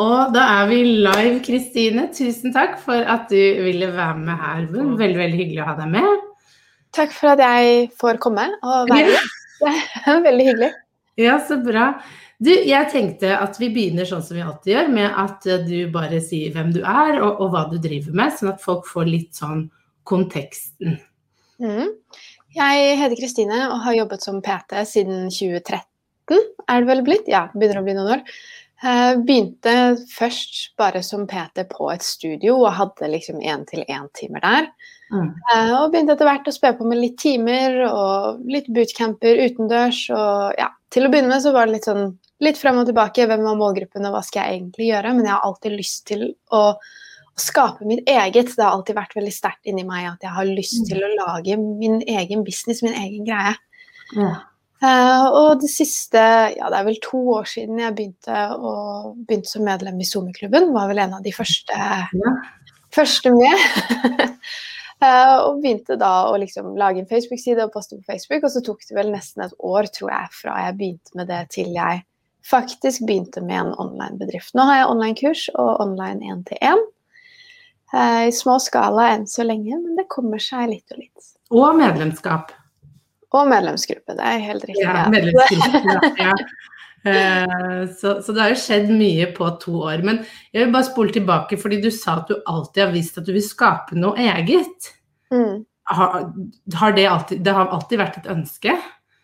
Og da er vi live, Kristine. Tusen takk for at du ville være med her. Veldig, veldig hyggelig å ha deg med. Takk for at jeg får komme og være med. Det er veldig hyggelig. Ja, så bra. Du, jeg tenkte at vi begynner sånn som vi alltid gjør, med at du bare sier hvem du er og, og hva du driver med, sånn at folk får litt sånn konteksten. Mm. Jeg heter Kristine og har jobbet som PT siden 2013, er det vel blitt? Ja, begynner å bli noen år. Jeg begynte først bare som PT på et studio og hadde liksom én-til-én-timer der. Mm. Eh, og begynte etter hvert å spe på med litt timer og litt bootcamper utendørs. Og ja, til å begynne med så var det litt sånn litt frem og tilbake. Hvem var målgruppen, og hva skal jeg egentlig gjøre? Men jeg har alltid lyst til å, å skape mitt eget. Det har alltid vært veldig sterkt inni meg at jeg har lyst mm. til å lage min egen business, min egen greie. Ja. Uh, og det siste, ja det er vel to år siden jeg begynte, å, begynte som medlem i SoMe-klubben. Var vel en av de første, ja. første med. uh, og begynte da å liksom lage en Facebook-side og poste på Facebook. Og så tok det vel nesten et år, tror jeg, fra jeg begynte med det til jeg faktisk begynte med en online-bedrift. Nå har jeg online-kurs og online én-til-én. Eh, I små skala enn så lenge, men det kommer seg litt og litt. Og medlemskap. Og medlemsgruppe, det er helt riktig. Ja, medlemsgruppe, ja. Uh, så, så, det har jo skjedd mye på to år. Men jeg vil bare spole tilbake, fordi du sa at du alltid har visst at du vil skape noe eget. Mm. Har, har det, alltid, det har alltid vært et ønske?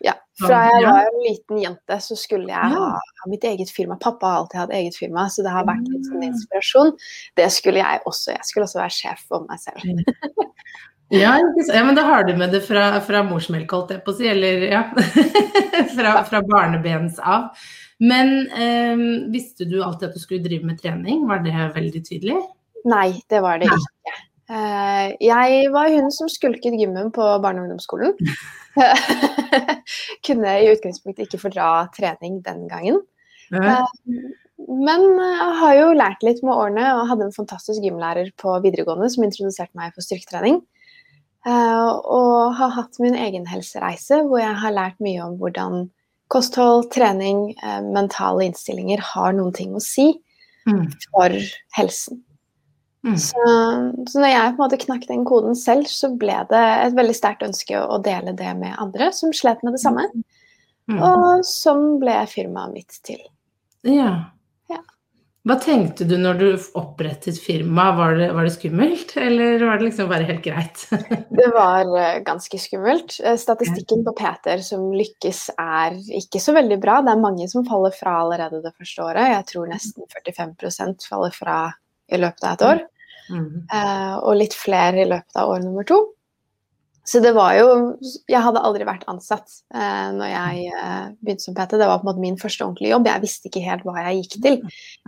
Ja. Fra jeg var en liten jente, så skulle jeg ha, ha, mitt eget firma. Pappa har alltid hatt eget firma, så det har vært litt sånn inspirasjon. Det skulle jeg også. Jeg skulle også være sjef for meg selv. ja, ja, men da har du med det fra, fra morsmelk, holdt jeg på å si. Eller ja, fra, fra barnebens av. Men eh, visste du alltid at du skulle drive med trening? Var det veldig tydelig? Nei, det var det ikke. Uh, jeg var hun som skulket gymmen på barne- og ungdomsskolen. Kunne i utgangspunktet ikke fordra trening den gangen. Uh, men jeg har jo lært litt med årene og hadde en fantastisk gymlærer på videregående som introduserte meg for styrketrening. Uh, og har hatt min egen helsereise hvor jeg har lært mye om hvordan kosthold, trening, mentale innstillinger har noen ting å si mm. for helsen. Mm. Så, så, når jeg på en måte knakk den koden selv, så ble det et veldig sterkt ønske å dele det med andre som slet med det samme. Mm. Og sånn ble firmaet mitt til. Ja. Hva tenkte du når du opprettet firma? Var det, var det skummelt, eller var det liksom bare helt greit? det var uh, ganske skummelt. Uh, statistikken på Peter som lykkes er ikke så veldig bra. Det er mange som faller fra allerede det første året. Jeg tror nesten 45% faller fra i løpet av et år. Mm. Uh, og litt flere i løpet av år nummer to. Så det var jo Jeg hadde aldri vært ansatt eh, når jeg eh, begynte som PT. Det var på en måte min første ordentlige jobb. Jeg visste ikke helt hva jeg gikk til.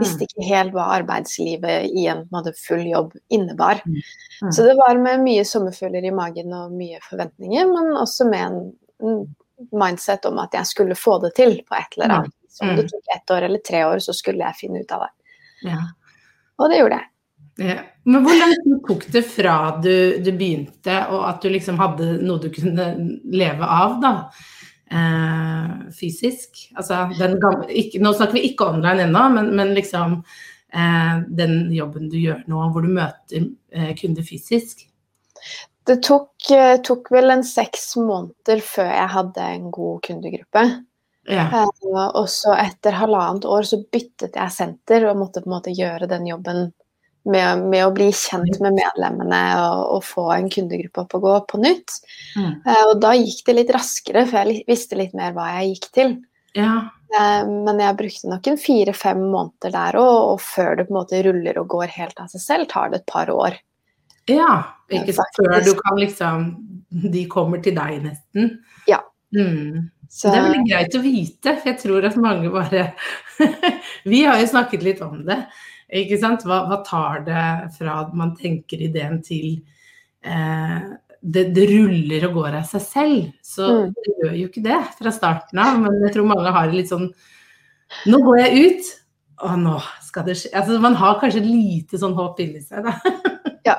Visste ikke helt hva arbeidslivet i en, måte full jobb innebar. Mm. Mm. Så det var med mye sommerfugler i magen og mye forventninger, men også med en, en, mindset om at jeg skulle få det til på et eller annet. Så om det tok ett år eller tre år, så skulle jeg finne ut av det. Ja. Og det gjorde jeg. Ja. Men hvor lang tid tok det fra du, du, begynte, og at du liksom hadde noe du kunne leve av, da? Eh, fysisk? Altså, gamle, ikke, nå snakker vi ikke online ennå, men, men liksom eh, den jobben du gjør nå, hvor du møter eh, kunder fysisk? Det tok, eh, tok, vel en seks måneder før jeg hadde en god kundegruppe. Ja. Uh, og så etter halvannet år så byttet jeg senter og måtte på en måte gjøre den jobben med, med, å bli kjent med medlemmene og, og, få en kundegruppe opp og gå på nytt. Mm. Uh, og da gikk det litt raskere, for jeg visste litt mer hva jeg gikk til. Ja. Uh, men jeg brukte nok en fire-fem måneder der òg, og før det på en måte ruller og går helt av seg selv, tar det et par år. Ja, ikke sant. Før du kan liksom De kommer til deg, nesten. Ja. Mm. Så... Det er veldig greit å vite, for jeg tror at mange bare Vi har jo snakket litt om det. Ikke sant? Hva, hva tar det fra man tenker ideen til eh, det, det, ruller og går av seg selv? Så mm. det gjør jo ikke det fra starten av, men jeg tror mange har litt sånn Nå går jeg ut, og nå skal det skje altså, Man har kanskje lite sånn håp inni seg, da. ja.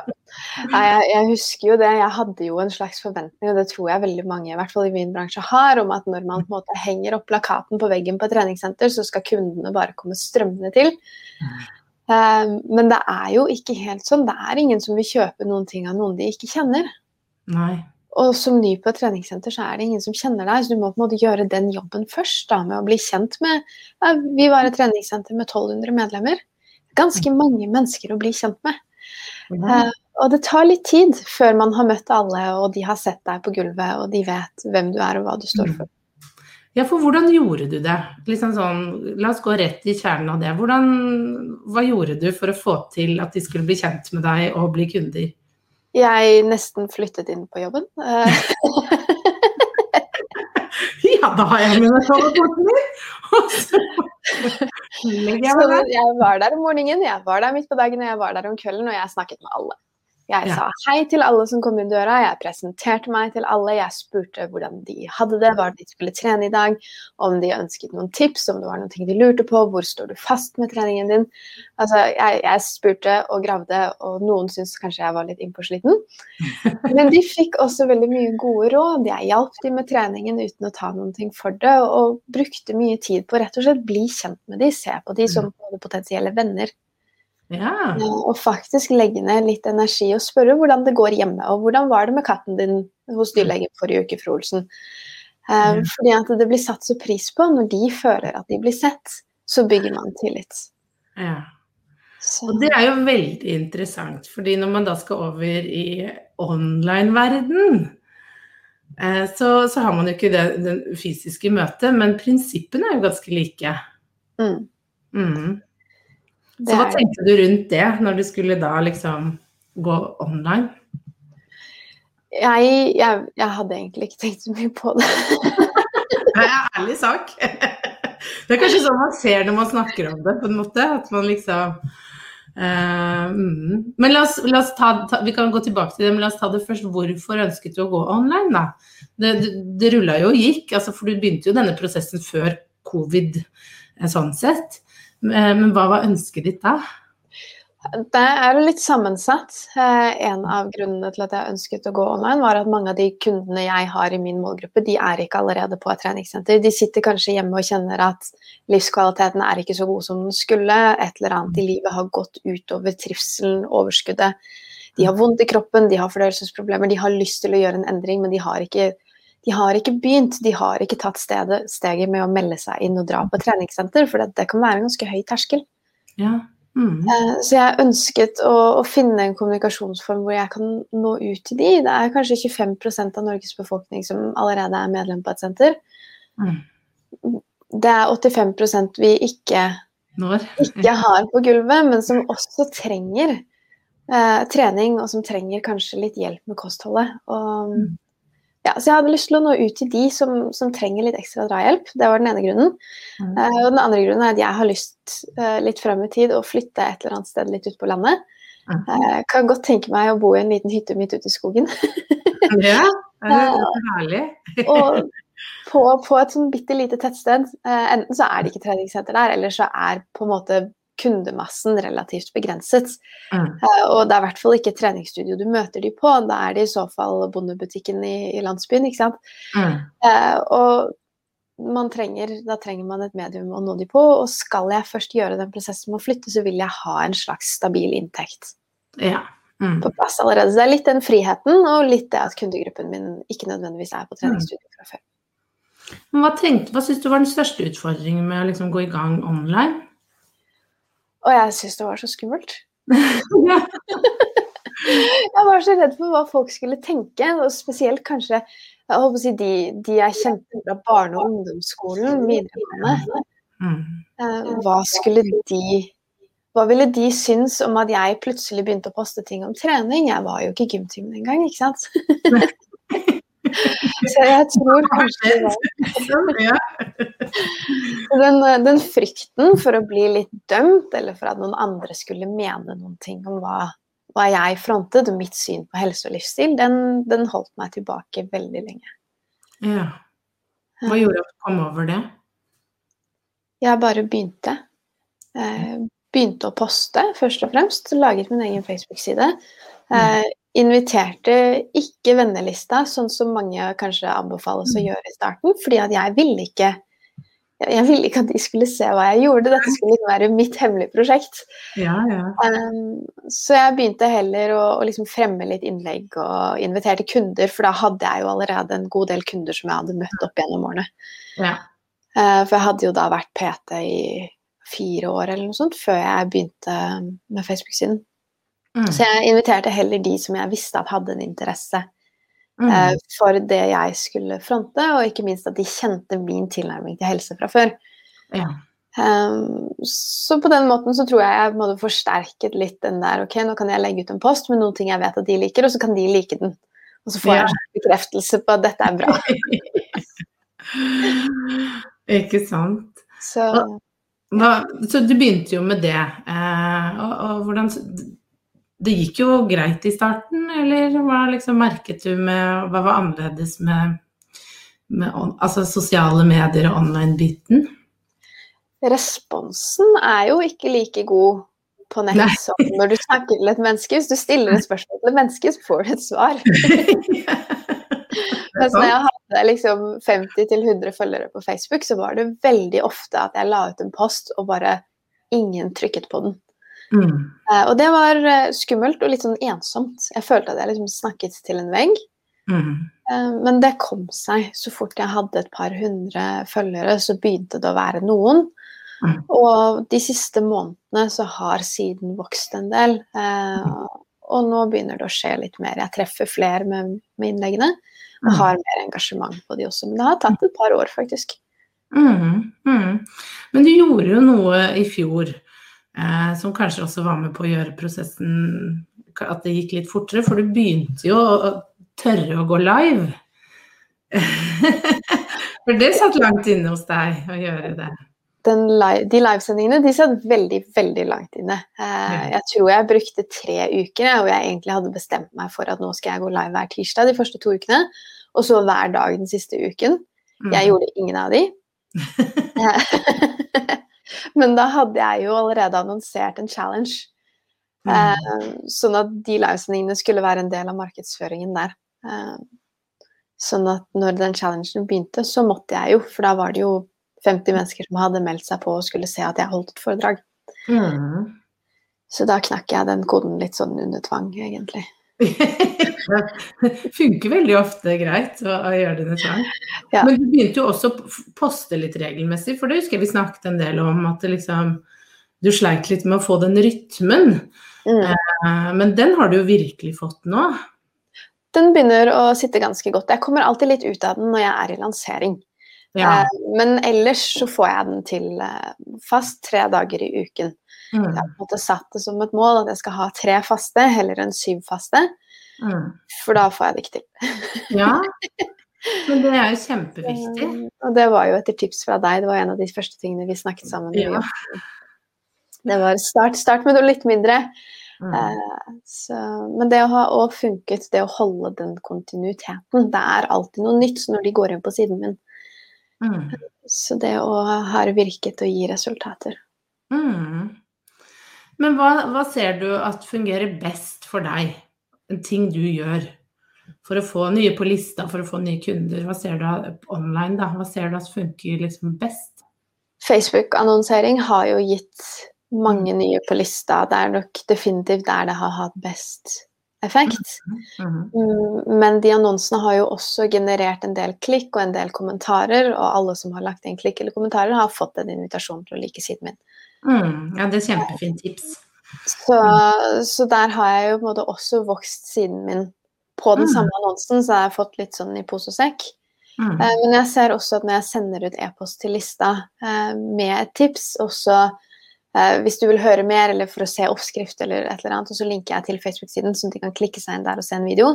Jeg, jeg, husker jo det. Jeg hadde jo en slags forventning, og det tror jeg veldig mange i hvert fall i min bransje har, om at når man på en måte henger opp plakaten på veggen på et treningssenter, så skal kundene bare komme strømmende til. Mm. Ehm, men det er jo ikke helt sånn. Det er ingen som vil kjøpe noen ting av noen de ikke kjenner. Nei. Og som ny på et treningssenter så er det ingen som kjenner deg, så du må på en måte gjøre den jobben først. da, Med å bli kjent med ja, Vi var et treningssenter med 1200 medlemmer. Ganske mange mennesker å bli kjent med. Uh, og det tar litt tid før man har møtt alle, og de har sett deg på gulvet, og de vet hvem du er og hva du står mm. for. Ja, for hvordan gjorde du det? Liksom sånn, la oss gå rett i kjernen av det. Hvordan, hva gjorde du for å få til at de skulle bli kjent med deg og bli kunder? Jeg nesten flyttet inn på jobben. ja, da har jeg med meg soveposen min! Så jeg var der om morgenen, jeg var der midt på dagen og jeg var der om kvelden, og jeg snakket med alle. Jeg ja. sa hei til alle som kom inn døra, jeg presenterte meg til alle. Jeg spurte hvordan de hadde det, hva de skulle trene i dag, om de ønsket noen tips, om det var noe de lurte på, hvor står du fast med treningen din? Altså, jeg, jeg spurte og gravde, og noen syntes kanskje jeg var litt innpåsliten. Men de fikk også veldig mye gode råd. Jeg hjalp dem med treningen uten å ta noen ting for det, og brukte mye tid på rett og slett bli kjent med dem, se på dem som mm. potensielle venner. Ja. Og faktisk legge ned litt energi og spørre hvordan det går hjemme. Og hvordan var det med katten din hos dyrlegen forrige uke, fru Olsen. Um, fordi at det blir satt så pris på når de føler at de blir sett, så bygger man tillit. Ja. Og det er jo veldig interessant, fordi når man da skal over i online-verden, eh, så, så, har man jo ikke det, det fysiske møtet, men prinsippene er jo ganske like. Mm. Mm. Så hva tenkte du rundt det, når du skulle da liksom gå online? Jeg, jeg, jeg hadde egentlig ikke tenkt så mye på det. det er ærlig sak. Det er kanskje sånn man ser når man snakker om det, på en måte. At man liksom uh, mm. Men la oss, la oss ta, ta, Vi kan gå tilbake til det, men la oss ta det først. Hvorfor ønsket du å gå online, da? Det, det, det rulla jo og gikk, altså, for du begynte jo denne prosessen før covid, eh, sånn sett. Eh, men hva var ønsket ditt da? Det er litt sammensatt. Eh, en av grunnene til at jeg ønsket å gå online, var at mange av de kundene jeg har i min målgruppe, de er ikke allerede på et treningssenter. De sitter kanskje hjemme og kjenner at livskvaliteten er ikke så god som den skulle. Et eller annet i livet har gått utover trivselen, overskuddet. De har vondt i kroppen, de har fordøyelsesproblemer, de har lyst til å gjøre en endring, men de har ikke de har ikke begynt, de har ikke tatt stedet, steget med å melde seg inn og dra på treningssenter, for det, det kan være en ganske høy terskel. Ja. Mm. Eh, så jeg ønsket å, å, finne en kommunikasjonsform hvor jeg kan nå ut til de. Det er kanskje 25% av Norges befolkning som allerede er medlem på et senter. Mm. Det er 85% vi ikke, ikke, har på gulvet, men som også trenger eh, trening, og som trenger kanskje litt hjelp med kostholdet. Og, mm. Ja, så jeg hadde lyst til å nå ut til de som, som trenger litt ekstra drahjelp. Det var den ene grunnen. Mm. Uh, og den andre grunnen er at jeg har lyst uh, litt frem i tid å flytte et eller annet sted litt ut på landet. Mm. Uh, kan godt tenke meg å bo i en liten hytte midt ute i skogen. ja, det er herlig. og på, på, et sånn bitte lite tettsted, enten så er det ikke treningssenter der, eller så er på en måte kundemassen relativt begrenset. Mm. Uh, og det er i hvert fall ikke treningsstudio du møter de på, da er det i så fall bondebutikken i, i landsbyen, ikke sant. Mm. Uh, og trenger, da trenger man et medium å nå de på, og skal jeg først gjøre den prosessen med å flytte, så vil jeg ha en slags stabil inntekt ja. mm. på plass allerede. Så det er litt den friheten, og litt det at kundegruppen min ikke nødvendigvis er på treningsstudio fra før. Hva, tenkte, hva syns du var den største utfordringen med å liksom gå i gang online? Og jeg syntes det var så skummelt. jeg var så redd for hva folk skulle tenke, og spesielt kanskje jeg håper å si de, de jeg kjente fra barne- og ungdomsskolen videregående. Mm. Eh, hva skulle de hva ville de synes om at jeg plutselig begynte å poste ting om trening? Jeg var jo ikke i gymtimen engang, ikke sant? Så jeg tror kanskje den, den, frykten for å bli litt dømt, eller for at noen andre skulle mene noen ting om hva, hva jeg frontet, og mitt syn på helse og livsstil, den, den holdt meg tilbake veldig lenge. Ja. Hva gjorde at du kom over det? Jeg bare begynte. Jeg begynte å poste, først og fremst. Laget min egen Facebook-side. Mm inviterte ikke vennelista, sånn som mange kanskje anbefales å mm. gjøre i starten, fordi at jeg ville ikke jeg ville ikke at de skulle se hva jeg gjorde. Dette skulle liksom være mitt hemmelige prosjekt. Ja, ja. Um, så jeg begynte heller å, å liksom fremme litt innlegg og inviterte kunder, for da hadde jeg jo allerede en god del kunder som jeg hadde møtt opp gjennom årene. Ja. Uh, for jeg hadde jo da vært PT i fire år eller noe sånt før jeg begynte med Facebook-siden. Mm. Så jeg inviterte heller de som jeg visste at hadde en interesse mm. uh, for det jeg skulle fronte, og ikke minst at de kjente min tilnærming til helse fra før. Ja. Um, så på den måten så tror jeg jeg måtte forsterket litt den der Ok, nå kan jeg legge ut en post med noen ting jeg vet at de liker, og så kan de like den. Og så får ja. jeg bekreftelse på at dette er bra. ikke sant. Så, hva, så du begynte jo med det. Eh, og, og hvordan det gikk jo greit i starten, eller hva liksom merket du med Hva var annerledes med, med altså sosiale medier og online-biten? Responsen er jo ikke like god på nett Nei. som når du snakker til et menneske. Hvis du stiller et spørsmål til et menneske, så får du et svar. Mens når jeg hadde liksom 50-100 følgere på Facebook, så var det veldig ofte at jeg la ut en post og bare ingen trykket på den. Mm. Uh, og det var uh, skummelt og litt sånn ensomt. Jeg følte at jeg liksom snakket til en vegg. Mm. Uh, men det kom seg. Så fort jeg hadde et par hundre følgere, så begynte det å være noen. Mm. Og de siste månedene så har siden vokst en del. og nå begynner det å skje litt mer. Jeg treffer flere med, med innleggene og mm. har mer engasjement på de også. Men det har tatt et par år, faktisk. Mm, mm. Men du gjorde jo noe i fjor eh, som kanskje også var med på å gjøre prosessen at det gikk litt fortere, for du begynte jo å tørre å gå live. for det satt langt inne hos deg å gjøre det. Live, de livesendingene de satt veldig, veldig langt inne. Eh, jeg tror jeg brukte tre uker og jeg egentlig hadde bestemt meg for at nå skal jeg gå live hver tirsdag de første to ukene, og så hver dag den siste uken. Jeg mm. gjorde ingen av de. Men da hadde jeg jo allerede annonsert en challenge. Mm. Eh, sånn at de livesendingene skulle være en del av markedsføringen der. Eh, sånn at når den challengen begynte, så måtte jeg jo, for da var det jo 50 mennesker som hadde meldt seg på og skulle se at jeg holdt et foredrag. Mm. Så da knakk jeg den koden litt sånn under tvang, egentlig. funker veldig ofte greit å, å gjøre det nødvendig. Ja. Men du begynte jo også å poste litt regelmessig, for det husker jeg vi snakket en del om. At liksom, du sleit litt med å få den rytmen. Mm. Eh, men den har du jo virkelig fått nå. Den begynner å sitte ganske godt. Jeg kommer alltid litt ut av den når jeg er i lansering. Ja. Eh, men ellers så får jeg den til eh, fast tre dager i uken. Mm. Jeg har på en måte satt det som et mål at jeg skal ha tre faste heller enn syv faste. Mm. For da får jeg det ikke til. ja, men det er jo kjempeviktig. Um, og det var jo etter tips fra deg, det var en av de første tingene vi snakket sammen ja. Det var start, start med noe litt mindre. Mm. Uh, så, men det å ha og funket, det å holde den kontinuiteten Det er alltid noe nytt når de går inn på siden min. Mm. Så det å ha virket og gi resultater. Mm. Men hva, hva, ser du at fungerer best for deg? En ting du gjør for å få nye på lista, for å få nye kunder. Hva ser du online, da? Hva ser du at funker liksom best? Facebook-annonsering har jo gitt mange nye på lista. Det er nok definitivt der det har hatt best effekt. Mm, mm. Men de annonsene har jo også generert en del klikk og en del kommentarer, og alle som har lagt inn klikk eller kommentarer, har fått en invitasjon til å like siden min. Mm, ja, det er kjempefint tips. Så, så, der har jeg jo på en måte også vokst siden min på den mm. samme annonsen, så har jeg fått litt sånn i pose og sekk. Mm. Eh, men jeg ser også at når jeg sender ut e-post til lista eh, med et tips, også eh, hvis du vil høre mer eller for å se oppskrift eller et eller annet, og så linker jeg til Facebook-siden, så de kan klikke seg inn der og se en video,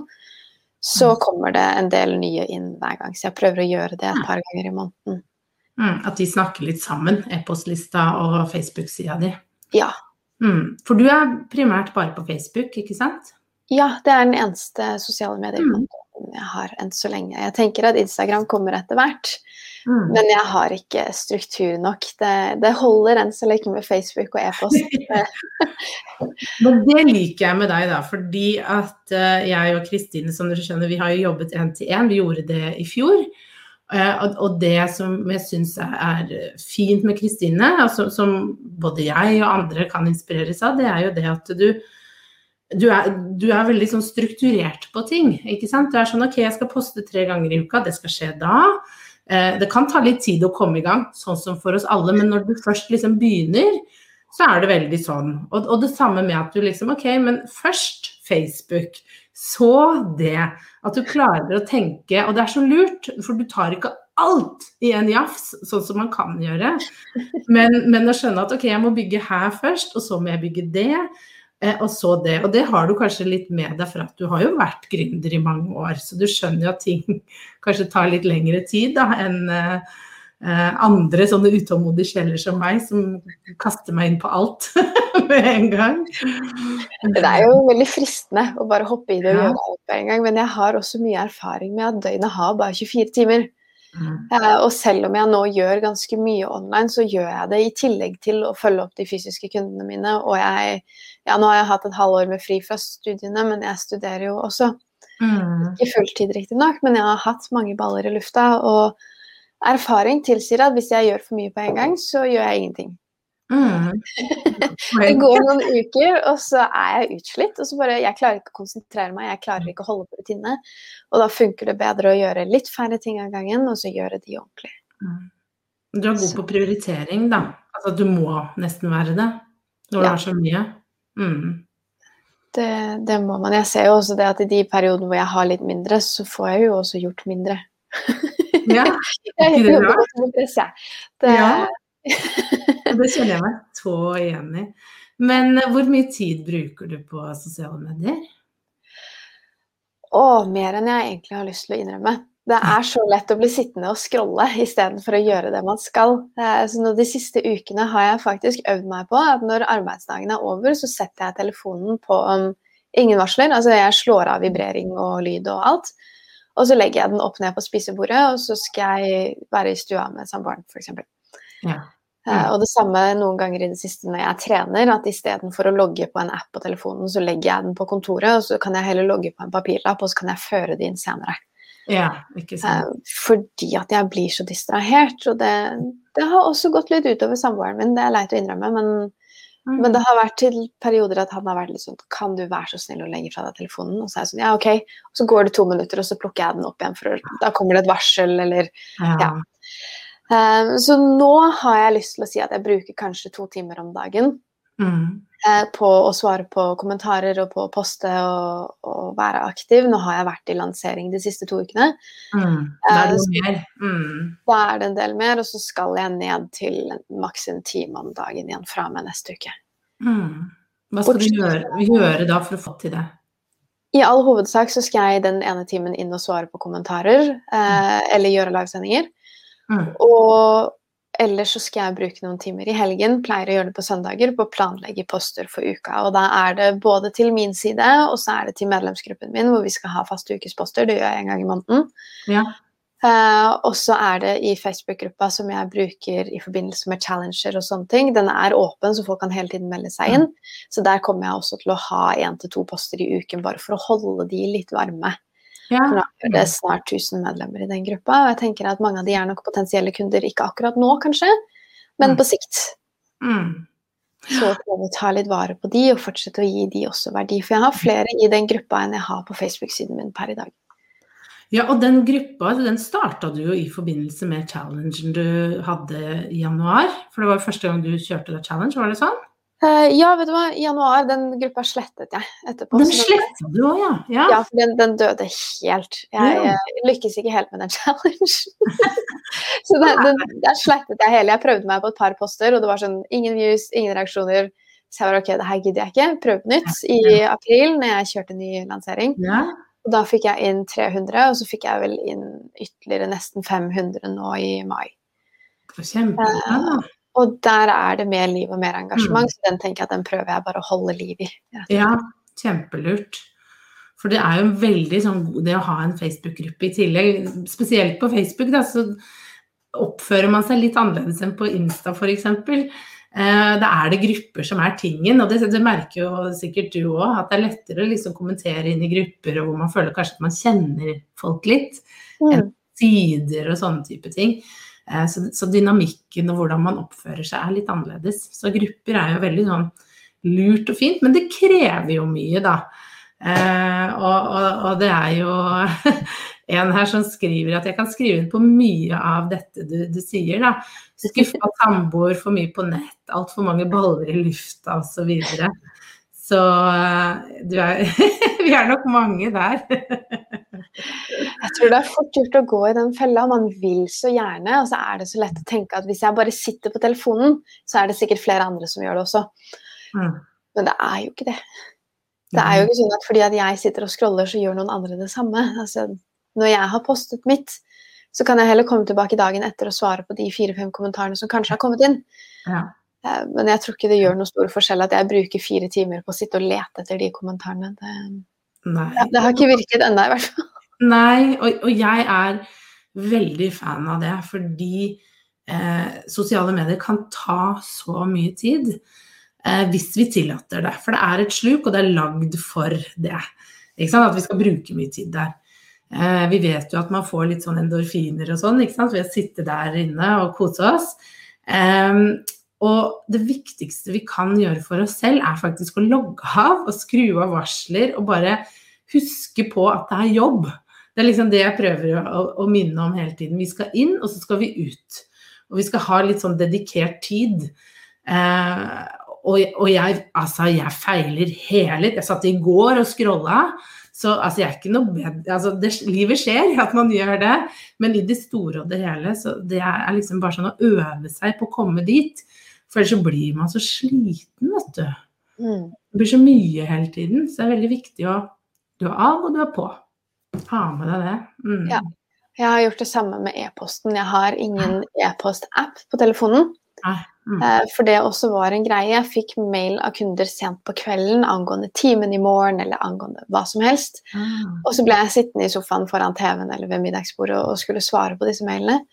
så mm. kommer det en del nye inn hver gang. Så jeg prøver å gjøre det et par ganger i måneden. Mm, at de snakker litt sammen, e-postlista og Facebook-sida di? Ja. Mm, for du er primært bare på Facebook, ikke sant? Ja, det er den eneste sosiale mediekontoen mm. jeg har enn så lenge. Jeg tenker at Instagram kommer etter hvert, mm. men jeg har ikke struktur nok. Det, det holder enn så lenge med Facebook og e-post. men det liker jeg med deg, da, fordi at uh, jeg og Kristine, som dere skjønner, vi har jo jobbet én til én. Vi gjorde det i fjor. Uh, og det som jeg syns er fint med Kristine, altså, som både jeg og andre kan inspireres av, det er jo det at du du er, du er, veldig sånn strukturert på ting. ikke sant? Du er sånn OK, jeg skal poste tre ganger i uka, det skal skje da. Eh, det kan ta litt tid å komme i gang, sånn som for oss alle, men når du først liksom begynner, så er det veldig sånn. Og, og det samme med at du liksom OK, men først Facebook, så det. At du klarer å tenke, og det er så lurt, for du tar ikke alt i en jafs, sånn som man kan gjøre. Men, men å skjønne at OK, jeg må bygge her først, og så må jeg bygge det. Eh, og så det. Og det har du kanskje litt med deg, for at du har jo vært gründer i mange år. Så du skjønner jo at ting kanskje tar litt lengre tid da, enn eh, andre sånne utålmodige sjeler som meg, som kaster meg inn på alt med en gang. Det er jo veldig fristende å bare hoppe i det og gjøre alt på en gang, men jeg har også mye erfaring med at døgnet har bare 24 timer. Mm. Uh, og selv om jeg nå gjør ganske mye online, så gjør jeg det i tillegg til å følge opp de fysiske kundene mine. Og jeg ja, nå har jeg hatt et halvår med fri fra studiene, men jeg studerer jo også. Mm. Ikke fulltid, riktignok, men jeg har hatt mange baller i lufta. Og erfaring tilsier at hvis jeg gjør for mye på en gang, så gjør jeg ingenting. Mm. det går noen uker, og så er jeg utslitt. Og så bare Jeg klarer ikke å konsentrere meg, jeg klarer ikke å holde på rutinene. Og da funker det bedre å gjøre litt færre ting av gangen, og så gjøre de ordentlig. Mm. Du er god på prioritering, da. Altså du må nesten være det når du har så mye. Mm. Det, det, må man. Jeg ser jo også det at i de periodene hvor jeg har litt mindre, så får jeg jo også gjort mindre. Ja, er ikke det bra? Det... Ja. det kjenner jeg meg så igjen i. Men eh, hvor mye tid bruker du på sosiale medier? Å, mer enn jeg egentlig har lyst til å innrømme. Det er så lett å bli sittende og scrolle istedenfor å gjøre det man skal. Så De siste ukene har jeg faktisk øvd meg på at når arbeidsdagen er over, så setter jeg telefonen på um, ingen varsler. Altså jeg slår av vibrering og lyd og alt. Og så legger jeg den opp ned på spisebordet, og så skal jeg være i stua med samboeren f.eks. Ja. Uh, og det samme noen ganger i det siste når jeg trener, at istedenfor å logge på en app på telefonen, så legger jeg den på kontoret, og så kan jeg heller logge på en papirlapp, og så kan jeg føre det inn senere. Ja, ikke sant. Uh, fordi at jeg blir så distrahert. Og det, det, har også gått litt utover samboeren min, det er leit å innrømme. Men, mm. men, det har vært til perioder at han har vært litt sånn Kan du være så snill å legge fra deg telefonen? Og så er jeg sånn Ja, OK. Og så går det to minutter, og så plukker jeg den opp igjen, for da kommer det et varsel, eller Ja. ja. Um, så nå har jeg lyst til å si at jeg bruker kanskje to timer om dagen. Mm. Eh, på å svare på kommentarer og på å poste og, og, være aktiv. Nå har jeg vært i lansering de siste to ukene. Mm. Da er det eh, mer. Mm. Da er det en del mer, og så skal jeg ned til maks en time om dagen igjen fra meg neste uke. Mm. Hva skal du gjøre, gjøre, da for å få til det? I all hovedsak så skal jeg den ene timen inn og svare på kommentarer, eh, eller gjøre livesendinger. Mm. Og Ellers så skal jeg bruke noen timer i helgen, pleier å gjøre det på søndager, på å planlegge poster for uka. Og da er det både til min side, og så er det til medlemsgruppen min, hvor vi skal ha faste ukesposter. Det gjør jeg en gang i måneden. Ja. Uh, og så er det i Facebook-gruppa som jeg bruker i forbindelse med challenger og sånne ting. Den er åpen, så folk kan hele tiden melde seg inn. Så der kommer jeg også til å ha én til to poster i uken, bare for å holde de litt varme. Ja. For nå er det snart 1000 medlemmer i den gruppa, og jeg tenker at mange av de er nok potensielle kunder, ikke akkurat nå kanskje, men mm. på sikt. Mm. Så prøve å ta litt vare på de, og fortsette å gi de også verdi. For jeg har flere i den gruppa enn jeg har på Facebook-siden min per i dag. Ja, og den gruppa den starta du jo i forbindelse med challengen du hadde i januar. For det var jo første gang du kjørte deg challenge, var det sånn? Uh, ja, vet du hva, i januar, den gruppa slettet jeg etterpå. Den slettet du òg, ja. ja? Ja, for den, den døde helt. Jeg, ja. jeg, lykkes ikke helt med den challenge. så den, den, der slettet jeg hele. Jeg prøvde meg på et par poster, og det var sånn ingen views, ingen reaksjoner. Så jeg var ok, det her gidder jeg ikke. Prøv på nytt i april, når jeg kjørte ny lansering. Ja. Og da fikk jeg inn 300, og så fikk jeg vel inn ytterligere nesten 500 nå i mai. Kjempebra. Uh, og der er det mer liv og mer engasjement, mm. så den tenker jeg at den prøver jeg bare å holde liv i. Ja, kjempelurt. For det er jo veldig sånn god det å ha en Facebook-gruppe i tillegg. Spesielt på Facebook, da, så oppfører man seg litt annerledes enn på Insta f.eks. Eh, da er det grupper som er tingen, og det, det merker jo sikkert du òg, at det er lettere å liksom kommentere inn i grupper hvor man føler kanskje at man kjenner folk litt, mm. enn sider og sånne type ting. Eh, så, dynamikken og hvordan man oppfører seg er litt annerledes. Så grupper er jo veldig sånn lurt og fint, men det krever jo mye, da. Eh, og, det er jo en her som skriver at jeg kan skrive inn på mye av dette du, du sier, da. Skuffa samboer, for mye på nett, altfor mange baller i lufta osv. Så, videre. så du er, vi er nok mange der. jeg tror det er fort gjort å gå i den fella. Man vil så gjerne, og så er det så lett å tenke at hvis jeg bare sitter på telefonen, så er det sikkert flere andre som gjør det også. Mm. Men det er jo ikke det. Det er jo ikke sånn at fordi at jeg sitter og scroller, så gjør noen andre det samme. Altså, når jeg har postet mitt, så kan jeg heller komme tilbake dagen etter og svare på de fire-fem kommentarene som kanskje har kommet inn. Ja. Eh, men jeg tror ikke det gjør noe stor forskjell at jeg bruker fire timer på å sitte og lete etter de kommentarene. Det, det, det har ikke virket ennå, i hvert fall. Nei, og, og, jeg er veldig fan av det, fordi eh, sosiale medier kan ta så mye tid eh, hvis vi tillater det. For det er et sluk, og det er lagd for det. At vi skal bruke mye tid der. Eh, vi vet jo at man får litt sånn endorfiner og sånn ved å sitte der inne og kose oss. Og det viktigste vi kan gjøre for oss selv, er faktisk å logge av og skru av varsler og bare huske på at det er jobb. Det er liksom det jeg prøver å, å minne om hele tiden. Vi skal inn, og så skal vi ut. Og vi skal ha litt sånn dedikert tid. Eh, og, og jeg, altså, jeg feiler hele Jeg satt i går og scrolla. Så altså, jeg er ikke noe bedre altså, det, Livet skjer at man gjør det, men i det store og det hele, så det er liksom bare sånn å øve seg på å komme dit. For ellers så blir man så sliten, vet du. Mm. Det blir så mye hele tiden. Så det er veldig viktig å Du er av, og du er på. Ha med deg det. Mm. Ja. Jeg har gjort det samme med e-posten. Jeg har ingen e-post-app på telefonen. Mm. Eh, for det også var en greie. Jeg fikk mail av kunder sent på kvelden angående timen i morgen eller angående hva som helst. Mm. Og så ble jeg sittende i sofaen foran TV-en eller ved middagsbordet og skulle svare på disse mailene.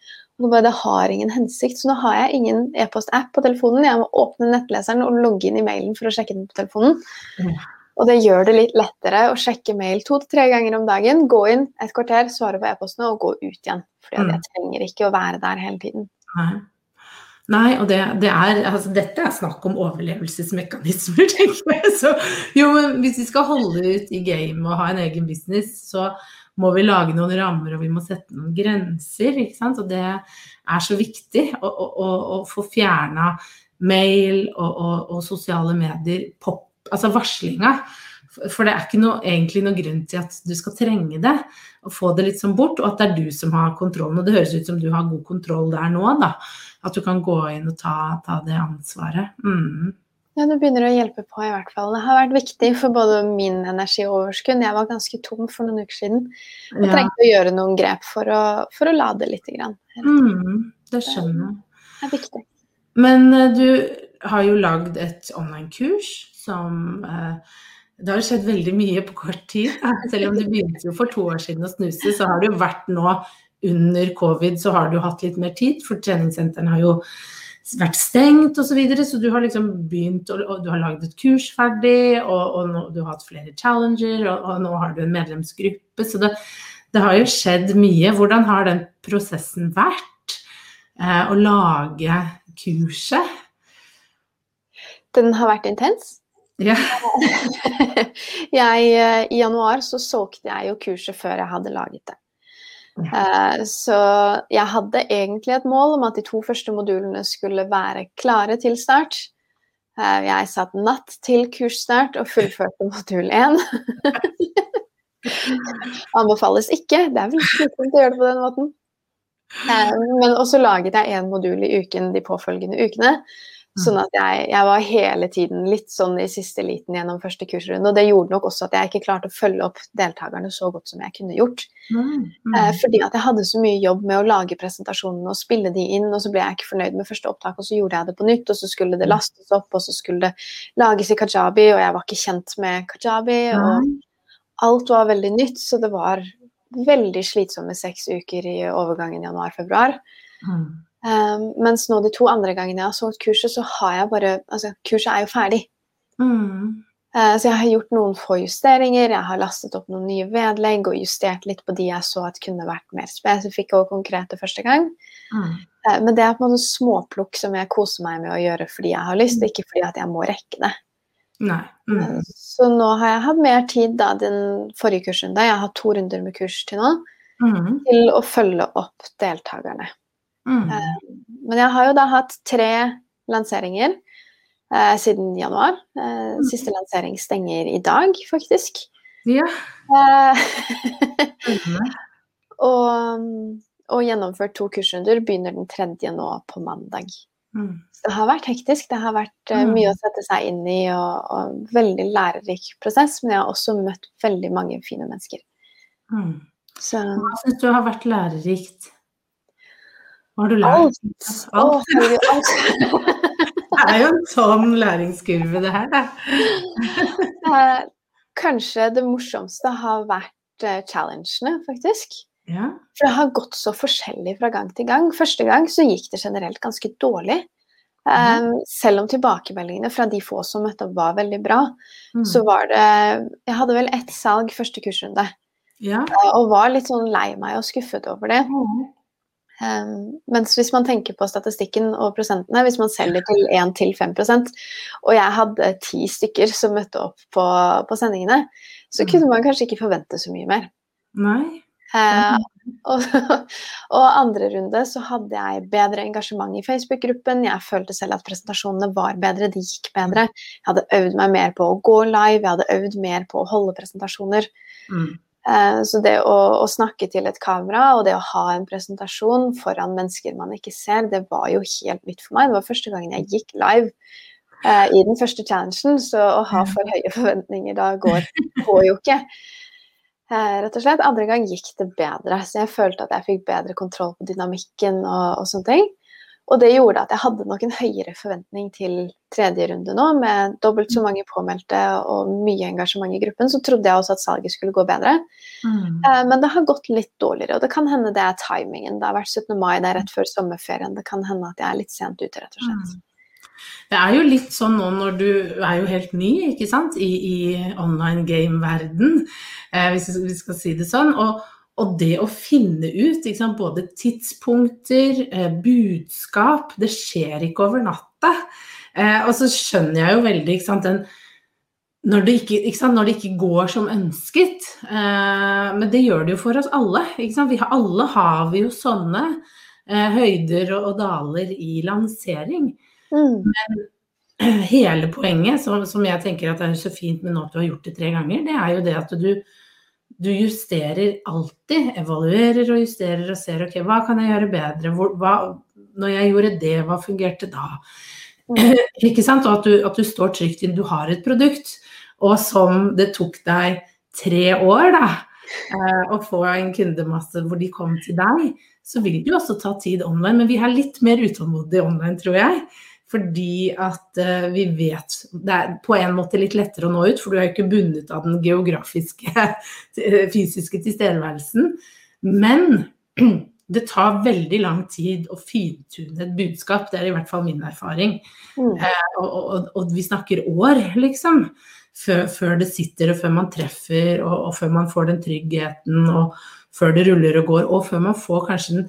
Og bare, Det har ingen hensikt, så nå har jeg ingen e-post-app på telefonen. Jeg må åpne nettleseren og logge inn i mailen for å sjekke den på telefonen. Mm. Og det gjør det litt lettere å sjekke mail to til tre ganger om dagen. Gå inn et kvarter, svare på e-postene og gå ut igjen. For jeg trenger ikke å være der hele tiden. Nei. Nei, og det, det er, altså, dette er snakk om overlevelsesmekanismer, tenker jeg. Så, jo, men hvis vi skal holde ut i game og ha en egen business, så må vi lage noen rammer og vi må sette noen grenser. ikke sant? Og det er så viktig å, å, å få fjerna mail og, og, og, sosiale medier, pop, altså varslinga. For det er ikke noe, egentlig noen grunn til at du skal trenge det. Og få det litt sånn bort, og at det er du som har kontrollen. Og det høres ut som du har god kontroll der nå, da. At du kan gå inn og ta, ta det ansvaret. Mm. Ja, det begynner å hjelpe på i hvert fall. Det har vært viktig for både min energi og overskudd. Jeg var ganske tom for noen uker siden. Jeg ja. trengte å gjøre noen grep for å, for å lade litt. Grann, mm, det skjønner jeg. Det er viktig. Men uh, du har jo lagd et online-kurs som uh, det har skjedd veldig mye på kort tid. Selv om du begynte jo for to år siden å snuse, så har det jo vært nå under covid, så har du hatt litt mer tid. For treningssentrene har jo vært stengt osv. Så, videre, så du har liksom begynt og, du har lagd et kurs ferdig, og, og nå, du har hatt flere challenger, og, og, nå har du en medlemsgruppe. Så det, det, har jo skjedd mye. Hvordan har den prosessen vært? Eh, å lage kurset? Den har vært intens. Ja. jeg, eh, I januar så solgte jeg jo kurset før jeg hadde laget det. Uh, så jeg hadde egentlig et mål om at de to første modulene skulle være klare til start. Eh, jeg satt natt til kursstart og fullførte modul 1. Anbefales ikke, det er vel slitsomt å gjøre det på den måten. Eh, men også laget jeg én modul i uken de påfølgende ukene. Sånn at jeg, jeg, var hele tiden litt sånn i siste liten gjennom første kursrunde. Og det gjorde nok også at jeg ikke klarte å følge opp deltakerne så godt som jeg kunne gjort. Mm, mm. Eh, fordi at jeg hadde så mye jobb med å lage presentasjonene og spille de inn, og så ble jeg ikke fornøyd med første opptak, og så gjorde jeg det på nytt, og så skulle det lastes opp, og så skulle det lages i kajabi, og jeg var ikke kjent med kajabi, og alt var veldig nytt, så det var veldig slitsomme seks uker i overgangen januar-februar. Mm. Um, mens nå de to andre gangene jeg har solgt kurset, så har jeg bare Altså, kurset er jo ferdig. Mm. Uh, så jeg har gjort noen få justeringer, jeg har lastet opp noen nye vedlegg og justert litt på de jeg så at kunne vært mer spesifikke og konkrete første gang. Mm. Uh, men det er på en måte småplukk som jeg koser meg med å gjøre fordi jeg har lyst, ikke fordi at jeg må rekke det. Mm. Uh, så nå har jeg hatt mer tid da den forrige kursrunde, jeg har hatt to runder med kurs til nå, mm. til å følge opp deltakerne. Mm. Eh, men jeg har jo da hatt tre lanseringer eh, siden januar. Eh, mm. Siste lansering stenger i dag, faktisk. Ja. og, og, gjennomført to kursrunder. Begynner den tredje nå på mandag. Mm. Det har vært hektisk. Det har vært uh, mye å sette seg inn i og, og veldig lærerik prosess. Men jeg har også møtt veldig mange fine mennesker. Mm. Så, Hva syns du har vært lærerikt? Hva har du lært? Alt. alt. alt. det er jo en sånn læringskurve, det her. Eh, kanskje det morsomste har vært eh, challengene, faktisk. Ja. For det har gått så forskjellig fra gang til gang. Første gang så gikk det generelt ganske dårlig. Um, selv om tilbakemeldingene fra de få som møtte opp var veldig bra, mm. så var det Jeg hadde vel ett salg første kursrunde. Ja. Og var litt sånn lei meg og skuffet over det. Mm. Um, mens hvis man tenker på statistikken og prosentene, hvis man selger til 1-5% og jeg hadde ti stykker som møtte opp på, på, sendingene, så mm. kunne man kanskje ikke forvente så mye mer. Nei. Uh, og, og, andre runde så hadde jeg bedre engasjement i Facebook-gruppen. Jeg følte selv at presentasjonene var bedre, de gikk bedre. Jeg hadde øvd meg mer på å gå live, jeg hadde øvd mer på å holde presentasjoner. Mm. Eh, så det å, å, snakke til et kamera og det å ha en presentasjon foran mennesker man ikke ser, det var jo helt nytt for meg. Det var første gangen jeg gikk live eh, i den første challengen, så å ha for høye forventninger da går, går jo ikke. Eh, rett og slett. Andre gang gikk det bedre, så jeg følte at jeg fikk bedre kontroll på dynamikken og, og sånne ting. Og det gjorde at jeg hadde nok en høyere forventning til tredje runde nå, med dobbelt så mange påmeldte og mye engasjement i gruppen. Så trodde jeg også at salget skulle gå bedre. Mm. Uh, men det har gått litt dårligere, og det kan hende det er timingen. Det har vært 17. mai, det er rett før sommerferien. Det kan hende at jeg er litt sent ute, rett og slett. Mm. Det er jo litt sånn nå når du er jo helt ny ikke sant, i, i online game-verden, eh, hvis vi skal si det sånn. og og det å finne ut sant, både tidspunkter, eh, budskap Det skjer ikke over natta. Eh, og så skjønner jeg jo veldig sant, den, når, det ikke, sant, når, det ikke, går som ønsket. Eh, men det gjør det jo for oss alle. Vi har, alle har vi jo sånne høyder og, og, daler i lansering. Mm. Men hele poenget, som, som, jeg tenker at er så fint med nå at du har gjort det tre ganger, det er jo det at du du justerer alltid, evaluerer og justerer og ser ok, hva kan jeg gjøre bedre, Hvor, hva, når jeg gjorde det, hva fungerte da? Mm. Ikke sant? Og at du, at du, står trygt inn, du har et produkt, og som det tok deg tre år da, eh, å få en kundemasse hvor de kom til deg, så vil det jo også ta tid online. Men vi er litt mer utålmodige online, tror jeg. Fordi at uh, vi vet Det er på en måte litt lettere å nå ut, for du er jo ikke bundet av den geografiske, fysiske tilstedeværelsen. Men det tar veldig lang tid å fintune et budskap. Det er i hvert fall min erfaring. Mm. Uh, og, og, og, vi snakker år, liksom. Før, før, det sitter, og før man treffer, og, og, før man får den tryggheten, og før det ruller og går, og før man får kanskje en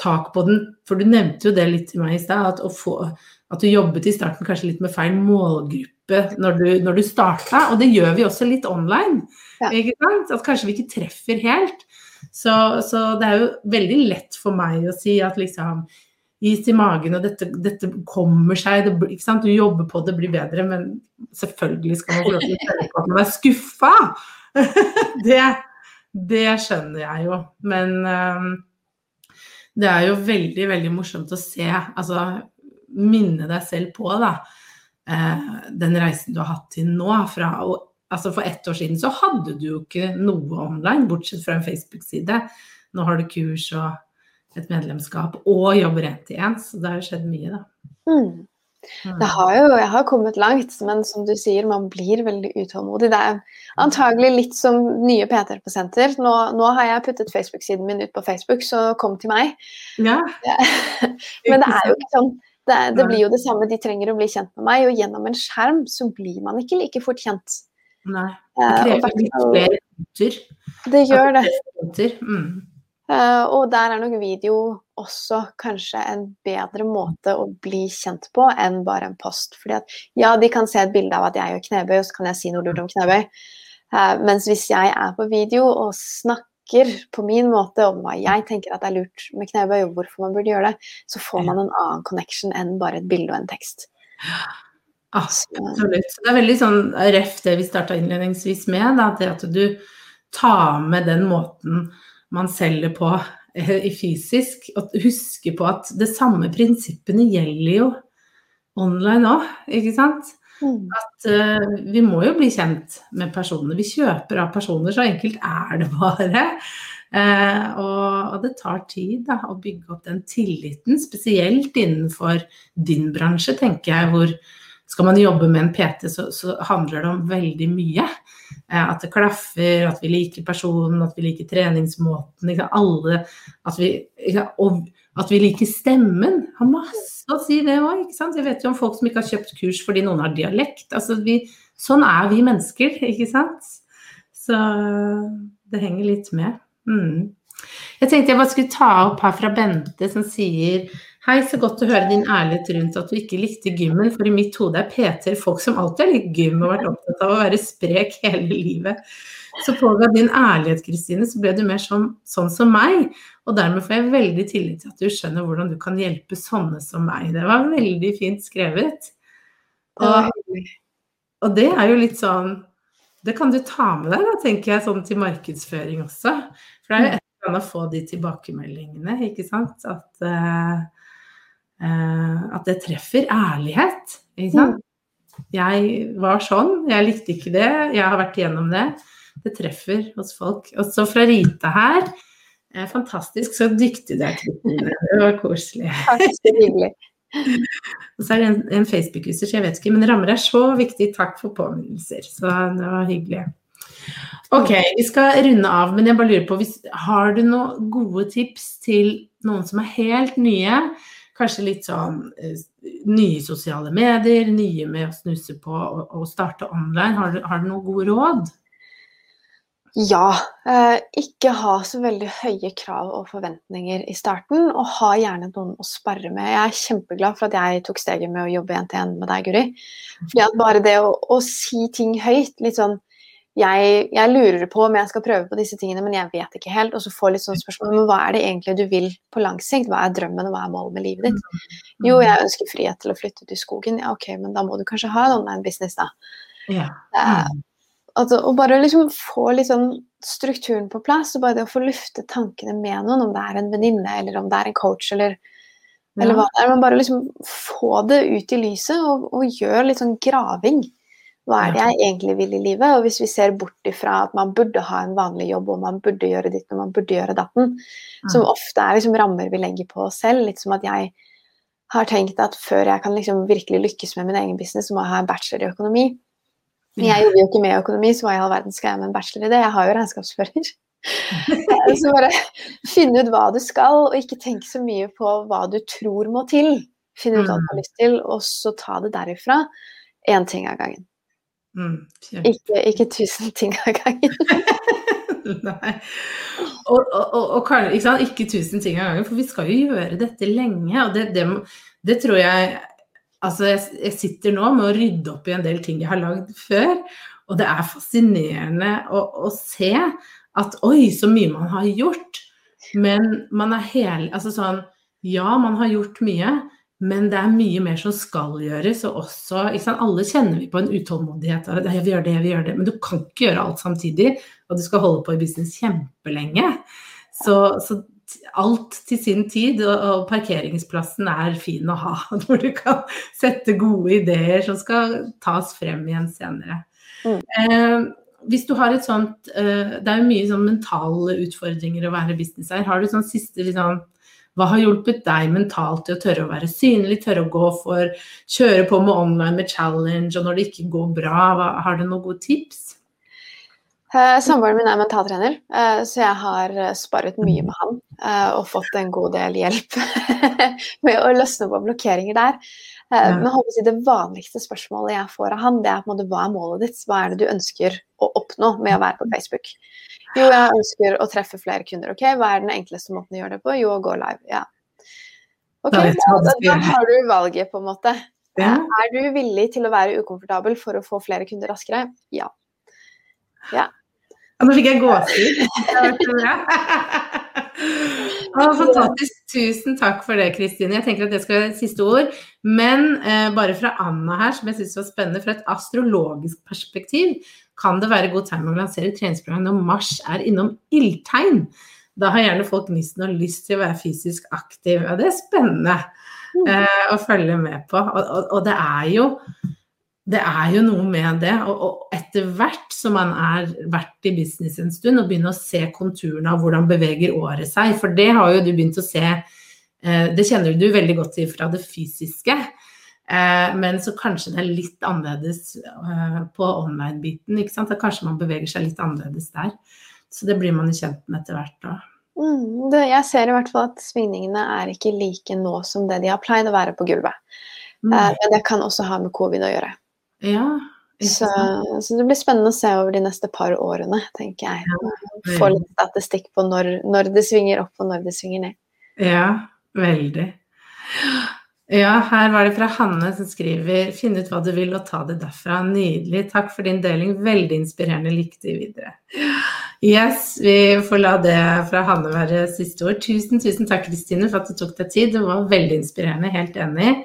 tak på den. For du nevnte jo det litt til meg i stad, at at du jobbet i starten kanskje litt med feil målgruppe når du, når du starta. Og det gjør vi også litt online. Ja. At kanskje vi ikke treffer helt. Så, så, det er jo veldig lett for meg å si at liksom is i magen, og dette, dette kommer seg. Det, ikke sant? Du jobber på det, blir bedre, men selvfølgelig skal man få lov til å føle på at man er skuffa. det, det, skjønner jeg jo. Men det er jo veldig, veldig morsomt å se. Altså minne deg selv på, da. Eh, den reisen du har hatt til nå. Fra, altså for ett år siden så hadde du jo ikke noe online, bortsett fra en Facebook-side. Nå har du kurs og et medlemskap og jobber rent igjen. Så det har jo skjedd mye, da. Mm. Mm. Det har jo, jeg har kommet langt, men som du sier, man blir veldig utålmodig. Det er antagelig litt som nye senter. Nå, nå, har jeg puttet Facebook-siden min ut på Facebook, så kom til meg. Ja. men det er jo ikke sånn. Det, det, blir jo det samme, de trenger å bli kjent med meg, og gjennom en skjerm så blir man ikke like fort kjent. Nei. Det eh, krever litt flere punkter. Det gjør det. Mm. Uh, og der er nok video også kanskje en bedre måte å bli kjent på enn bare en post. Fordi at ja, de kan se et bilde av at jeg gjør knebøy, og så kan jeg si noe lurt om knebøy. Uh, mens hvis jeg er på video og snakker på min måte om hva jeg tenker at er lurt med knebøy, og hvorfor man burde gjøre det, så får man en annen connection enn bare et bilde og en tekst. Absolutt. Det er veldig sånn ref det vi starta innledningsvis med, da, det at du tar med den måten man selger på eh, i fysisk. Og huske på at det samme prinsippene gjelder jo online òg, ikke sant. Mm. At uh, vi må jo bli kjent med personer. Vi kjøper av personer, så enkelt er det bare. Uh, og, og, det tar tid da, å bygge opp den tilliten, spesielt innenfor din bransje, tenker jeg, hvor skal man jobbe med en PT, så, så handler det om veldig mye. Eh, at det klaffer, at vi liker personen, at vi liker treningsmåten. Alle, at vi, at vi liker stemmen. Har masse å si, det òg. Jeg vet jo om folk som ikke har kjøpt kurs fordi noen har dialekt. Altså, vi, sånn er vi mennesker, ikke sant. Så det henger litt med. Mm. Jeg tenkte jeg bare skulle ta opp her fra Bente som sier Hei, så godt å høre din ærlighet rundt at du ikke likte gymmen, for i mitt hode er PT-er folk som alltid har likt gym og vært opptatt av å være sprek hele livet. Så påga din ærlighet, Kristine, så ble du mer sånn, sånn, som meg. Og dermed får jeg veldig tillit til at du skjønner hvordan du kan hjelpe sånne som meg. Det var veldig fint skrevet. Og, og det er jo litt sånn Det kan du ta med deg, da, tenker jeg, sånn til markedsføring også. For det er jo et eller annet å få de tilbakemeldingene, ikke sant. At uh, at det treffer ærlighet. ikke Mm. Jeg var sånn, jeg likte ikke det, jeg har vært igjennom det. Det treffer hos folk. Og så fra Rita her. Eh, fantastisk, så dyktig du er, Kristine. Det var koselig. Og så er det en, en Facebook-user, så jeg vet ikke, men rammer er så viktig. Takk for påminnelser. Så det var hyggelig. Ok, vi skal runde av, men jeg bare lurer på, hvis, har du noen gode tips til noen som er helt nye? Kanskje litt sånn eh, nye sosiale medier, nye med å snuse på og, starte online. Har du, har du, noen gode råd? Ja. Eh, ikke ha så veldig høye krav og forventninger i starten, og ha gjerne noen å sparre med. Jeg er kjempeglad for at jeg tok steget med å jobbe én til én med deg, Guri. Fordi at bare det å, å si ting høyt, litt sånn jeg, jeg, lurer på om jeg skal prøve på disse tingene, men jeg vet ikke helt. Og så får litt sånn spørsmål men hva er det egentlig du vil på lang sikt? Hva er drømmen, og hva er målet med livet ditt? Jo, jeg ønsker frihet til å flytte ut i skogen. Ja, ok, men da må du kanskje ha en online business, da. Ja. Uh, Altså, og bare liksom få litt sånn strukturen på plass, og bare det å få lufte tankene med noen, om det er en venninne, eller om det er en coach, eller, ja. eller hva det er. Men bare liksom få det ut i lyset, og, og gjør litt sånn graving. Hva er det jeg egentlig vil i livet? Og hvis vi ser bort ifra at man burde ha en vanlig jobb, og man burde gjøre ditt og man burde gjøre datten, som ofte er liksom rammer vi legger på oss selv. Litt som at jeg har tenkt at før jeg kan liksom virkelig lykkes med min egen business, så må jeg ha en bachelor i økonomi. Men jeg jobber jo ikke med økonomi, så hva i all verden skal jeg med en bachelor i det? Jeg har jo regnskapsfører. så bare finne ut hva du skal, og ikke tenke så mye på hva du tror må til. Finne ut hva du har mm. lyst til, og så ta det derifra. Én ting av gangen. Mm, ikke, ikke, tusen ting av gangen. Nei. Og, og, og, og ikke, ikke, tusen ting av gangen, for vi skal jo gjøre dette lenge. Og det, det, det tror jeg Altså, jeg, jeg, sitter nå med å rydde opp i en del ting jeg har lagd før, og det er fascinerende å, å se at oi, så mye man har gjort. Men man er hele Altså sånn ja, man har gjort mye, men det er mye mer som skal gjøres. Og også, Alle kjenner vi på en utålmodighet. Jeg vil gjøre det, jeg vil gjøre det. Men du kan ikke gjøre alt samtidig. Og du skal holde på i business kjempelenge. Så, så alt til sin tid, og parkeringsplassen er fin å ha. Hvor du kan sette gode ideer som skal tas frem igjen senere. Mm. Eh, hvis du har et sånt eh, Det er jo mye sånn mentale utfordringer å være business her. Har du sånn siste liksom, Hva har hjulpet deg mentalt til å tørre å være synlig, tørre å gå for, kjøre på med online med challenge, og når det ikke går bra, har du noen gode tips? Uh, Samboeren min er mentaltrener, uh, så jeg har sparet mye med han. Og fått en god del hjelp med å løsne på blokkeringer der. Men si, det vanligste spørsmålet jeg får av han, det er på en måte hva er målet ditt? Hva er det du ønsker å oppnå med å være på Facebook? Jo, jeg ønsker å treffe flere kunder. Ok, hva er den enkleste måten å gjøre det på? Jo, å gå live. Ja. Ok, da, da har du valget, på en måte. Er du villig til å være ukomfortabel for å få flere kunder raskere? Ja. Ja. Nå fikk jeg gåsehud. fantastisk. Tusen takk for det, Kristine. Jeg tenker at det skal være siste ord. Men eh, bare fra Anna her, som jeg syns var spennende, fra et astrologisk perspektiv, kan det være god tegn å lansere treningsprogram når Mars er innom ildtegn. Da har gjerne folk nissen og lyst til å være fysisk aktiv. Ja, det er spennende mm. eh, å følge med på. Og, og, og det er jo det er jo noe med det. Og, og etter hvert som man er vært i business en stund og begynner å se konturene av hvordan beveger året seg, for det har jo du begynt å se eh, Det kjenner du veldig godt til fra det fysiske. Eh, men så kanskje det er litt annerledes eh, på online-biten. ikke sant? At kanskje man beveger seg litt annerledes der. Så det blir man jo kjent med etter hvert. da. Mm, jeg ser i hvert fall at svingningene er ikke like nå som det de har pleid å være på gulvet. Mm. Eh, men det kan også ha med covid å gjøre. Ja, så, så, det blir spennende å se over de neste par årene, tenker jeg. Ja, Få litt statistikk på når, når, det svinger opp og når det svinger ned. Ja, veldig. Ja, her var det fra Hanne som skriver 'Finn ut hva du vil og ta det derfra'. Nydelig. Takk for din deling. Veldig inspirerende. Lykke til videre. Yes, vi får la det fra Hanne være siste ord. Tusen, tusen takk, Kristine, for at du tok deg tid. Det var veldig inspirerende. Helt enig.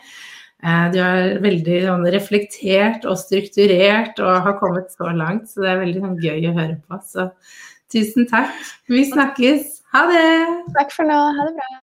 Eh, du er veldig sånn, reflektert og strukturert og har kommet så langt, så det er veldig sånn, gøy å høre på. Så tusen takk. Vi snakkes. Ha det! Takk for nå. Ha det bra.